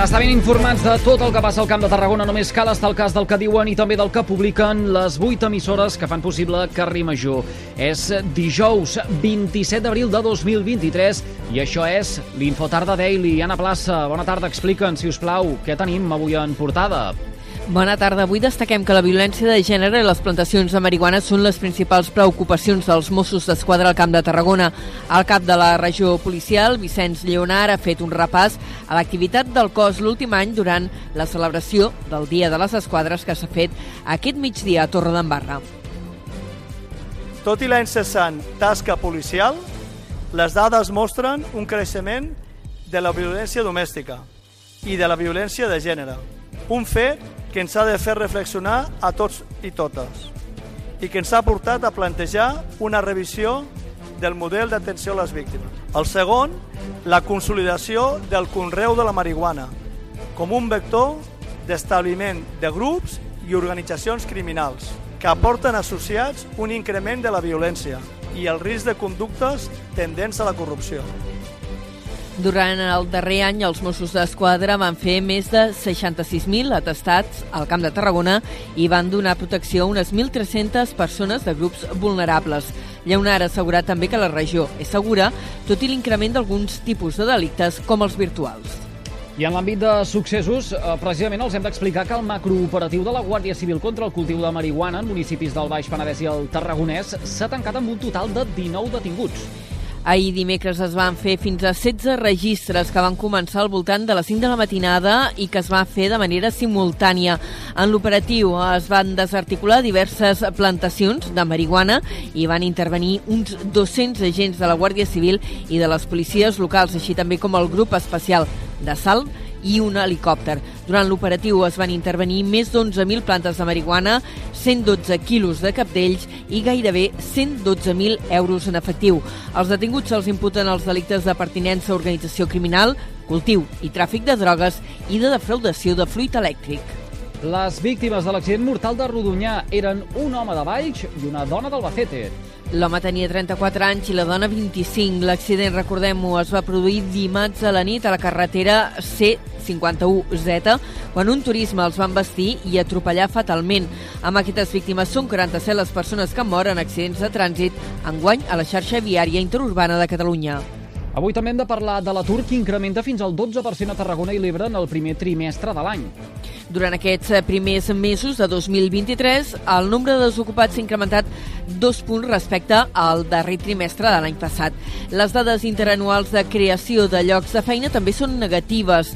Per estar ben informats de tot el que passa al Camp de Tarragona només cal estar al cas del que diuen i també del que publiquen les 8 emissores que fan possible Carrer Major. És dijous 27 d'abril de 2023 i això és l'Infotarda Daily. Anna Plaça, bona tarda, explica'ns, si us plau, què tenim avui en portada. Bona tarda. Avui destaquem que la violència de gènere i les plantacions de marihuana són les principals preocupacions dels Mossos d'Esquadra al Camp de Tarragona. El cap de la regió policial, Vicenç Lleonard, ha fet un repàs a l'activitat del cos l'últim any durant la celebració del Dia de les Esquadres que s'ha fet aquest migdia a Torre d'Embarra. Tot i la incessant tasca policial, les dades mostren un creixement de la violència domèstica i de la violència de gènere. Un fet que ens ha de fer reflexionar a tots i totes i que ens ha portat a plantejar una revisió del model d'atenció a les víctimes. El segon, la consolidació del conreu de la marihuana com un vector d'establiment de grups i organitzacions criminals que aporten associats un increment de la violència i el risc de conductes tendents a la corrupció. Durant el darrer any, els Mossos d'Esquadra van fer més de 66.000 atestats al Camp de Tarragona i van donar protecció a unes 1.300 persones de grups vulnerables. Lleonard ha assegurat també que la regió és segura, tot i l'increment d'alguns tipus de delictes, com els virtuals. I en l'àmbit de successos, eh, precisament els hem d'explicar que el macrooperatiu de la Guàrdia Civil contra el cultiu de marihuana en municipis del Baix Penedès i el Tarragonès s'ha tancat amb un total de 19 detinguts. Ahir dimecres es van fer fins a 16 registres que van començar al voltant de les 5 de la matinada i que es va fer de manera simultània. En l'operatiu es van desarticular diverses plantacions de marihuana i van intervenir uns 200 agents de la Guàrdia Civil i de les policies locals, així també com el grup especial de salt i un helicòpter. Durant l'operatiu es van intervenir més d'11.000 plantes de marihuana, 112 quilos de capdells i gairebé 112.000 euros en efectiu. Els detinguts se'ls imputen els delictes de pertinença a organització criminal, cultiu i tràfic de drogues i de defraudació de fluid elèctric. Les víctimes de l'accident mortal de Rodonyà eren un home de Valls i una dona d'Albacete. L'home tenia 34 anys i la dona 25. L'accident, recordem-ho, es va produir dimarts a la nit a la carretera C51Z, quan un turisme els van vestir i atropellar fatalment. Amb aquestes víctimes són 47 les persones que moren en accidents de trànsit enguany a la xarxa viària interurbana de Catalunya. Avui també hem de parlar de l'atur que incrementa fins al 12% a Tarragona i l'Ebre en el primer trimestre de l'any. Durant aquests primers mesos de 2023, el nombre de desocupats s'ha incrementat dos punts respecte al darrer trimestre de l'any passat. Les dades interanuals de creació de llocs de feina també són negatives.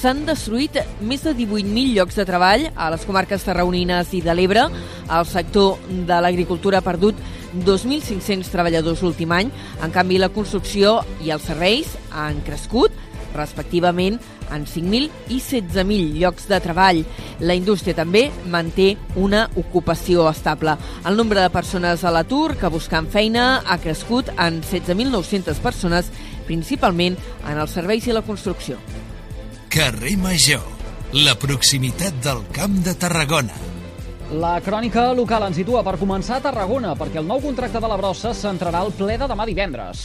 S'han destruït més de 18.000 llocs de treball a les comarques tarraonines i de l'Ebre. El sector de l'agricultura ha perdut 2.500 treballadors l'últim any. En canvi, la construcció i els serveis han crescut, respectivament, en 5.000 i 16.000 llocs de treball. La indústria també manté una ocupació estable. El nombre de persones a l'atur que busquen feina ha crescut en 16.900 persones, principalment en els serveis i la construcció. Carrer Major, la proximitat del Camp de Tarragona. La crònica local ens situa per començar a Tarragona, perquè el nou contracte de la brossa s'entrarà al ple de demà divendres.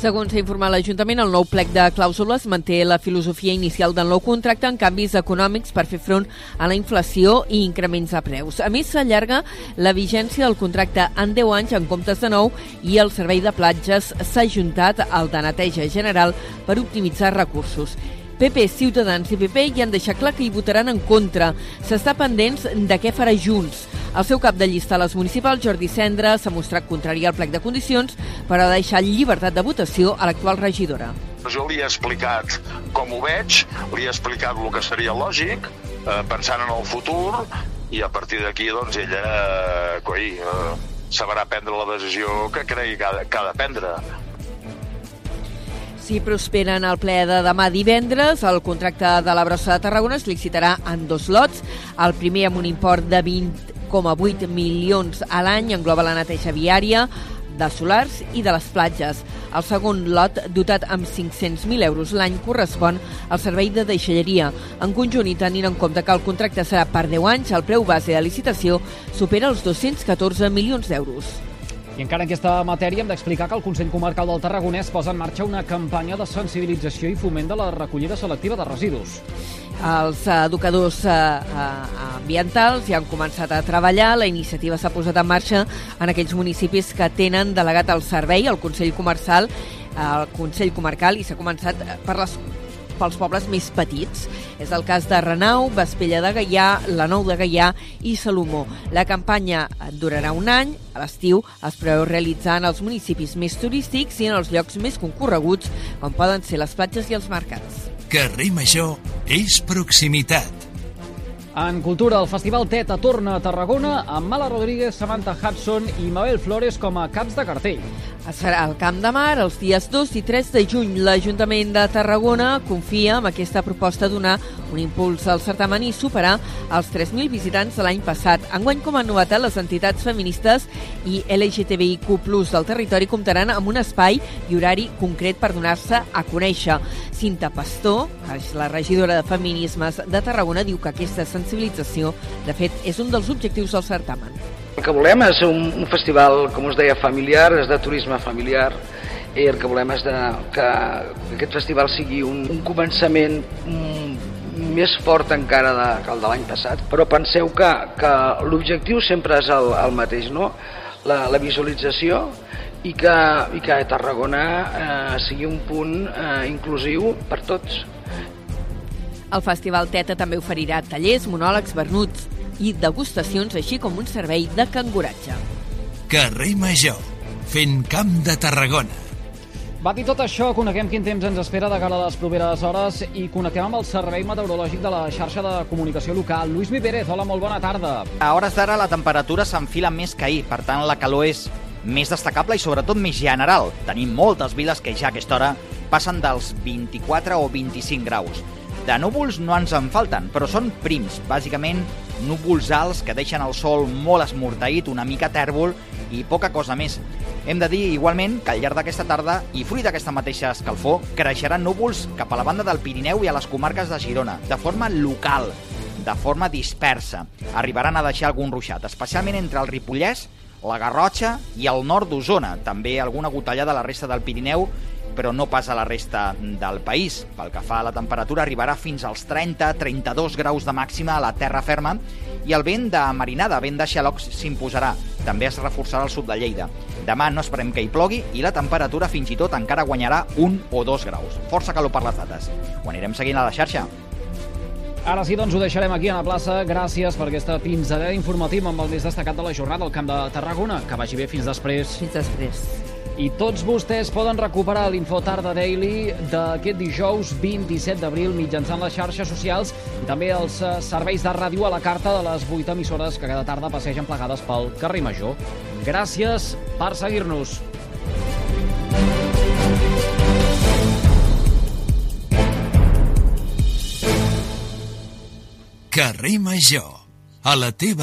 Segons s'ha informat l'Ajuntament, el nou plec de clàusules manté la filosofia inicial del nou contracte en canvis econòmics per fer front a la inflació i increments de preus. A més, s'allarga la vigència del contracte en 10 anys en comptes de 9 i el servei de platges s'ha ajuntat al de neteja general per optimitzar recursos. PP, Ciutadans i PP hi han deixat clar que hi votaran en contra. S'està pendents de què farà Junts. El seu cap de llista a les municipals, Jordi Cendra, s'ha mostrat contrari al plec de condicions, però ha deixat llibertat de votació a l'actual regidora. Jo li he explicat com ho veig, li he explicat el que seria lògic, eh, pensant en el futur, i a partir d'aquí, doncs, ella eh, coi, eh, sabrà prendre la decisió que cregui que ha, que ha de prendre. Si prosperen el ple de demà divendres, el contracte de la brossa de Tarragona es licitarà en dos lots. El primer amb un import de 20,8 milions a l'any engloba la neteja viària, de solars i de les platges. El segon lot, dotat amb 500.000 euros l'any, correspon al servei de deixalleria. En conjunt, i tenint en compte que el contracte serà per 10 anys, el preu base de licitació supera els 214 milions d'euros. I encara en aquesta matèria hem d'explicar que el Consell Comarcal del Tarragonès posa en marxa una campanya de sensibilització i foment de la recollida selectiva de residus. Els educadors eh, eh, ambientals ja han començat a treballar. La iniciativa s'ha posat en marxa en aquells municipis que tenen delegat el servei, el Consell Comercial, el Consell Comarcal, i s'ha començat per les pels pobles més petits. És el cas de Renau, Vespella de Gaià, la Nou de Gaià i Salomó. La campanya durarà un any. A l'estiu es preveu realitzar en els municipis més turístics i en els llocs més concorreguts, com poden ser les platges i els mercats. Carrer Major és proximitat. En cultura, el Festival Teta torna a Tarragona amb Mala Rodríguez, Samantha Hudson i Mabel Flores com a caps de cartell. Serà al Camp de Mar els dies 2 i 3 de juny. L'Ajuntament de Tarragona confia en aquesta proposta donar un impuls al certamen i superar els 3.000 visitants de l'any passat. Enguany, com a novetat, les entitats feministes i LGTBIQ+, del territori comptaran amb un espai i horari concret per donar-se a conèixer. Cinta Pastor, que és la regidora de Feminismes de Tarragona, diu que aquesta sensibilització, de fet, és un dels objectius del certamen. El que volem és un, un festival, com us deia, familiar, és de turisme familiar, i el que volem és de, que aquest festival sigui un, un començament mm, més fort encara de, que el de l'any passat, però penseu que, que l'objectiu sempre és el, el mateix, no? la, la visualització i que, i que Tarragona eh, sigui un punt eh, inclusiu per tots. El Festival Teta també oferirà tallers, monòlegs, vernuts i degustacions, així com un servei de canguratge. Carrer Major, fent camp de Tarragona. Va dir tot això, coneguem quin temps ens espera de cara a les properes hores i connectem amb el Servei Meteorològic de la xarxa de comunicació local. Lluís Mi Pérez, hola, molt bona tarda. A hores d'ara la temperatura s'enfila més que ahir, per tant la calor és més destacable i sobretot més general. Tenim moltes viles que ja a aquesta hora passen dels 24 o 25 graus. De núvols no ens en falten, però són prims, bàsicament núvols alts que deixen el sol molt esmorteït, una mica tèrbol i poca cosa més. Hem de dir igualment que al llarg d'aquesta tarda i fruit d'aquesta mateixa escalfor creixeran núvols cap a la banda del Pirineu i a les comarques de Girona, de forma local, de forma dispersa. Arribaran a deixar algun ruixat, especialment entre el Ripollès, la Garrotxa i el nord d'Osona. També alguna gotellada a la resta del Pirineu però no pas a la resta del país. Pel que fa a la temperatura, arribarà fins als 30-32 graus de màxima a la terra ferma i el vent de marinada, vent de xalocs, s'imposarà. També es reforçarà al sud de Lleida. Demà no esperem que hi plogui i la temperatura fins i tot encara guanyarà un o dos graus. Força calor per les dates. Ho anirem seguint a la xarxa. Ara sí, doncs ho deixarem aquí a la plaça. Gràcies per aquesta pinzadera informativa amb el més destacat de la jornada al Camp de Tarragona. Que vagi bé. Fins després. Fins després. I tots vostès poden recuperar l'Infotarda Daily d'aquest dijous 27 d'abril mitjançant les xarxes socials i també els eh, serveis de ràdio a la carta de les 8 emissores que cada tarda passegen plegades pel carrer Major. Gràcies per seguir-nos. Carrer Major, a la teva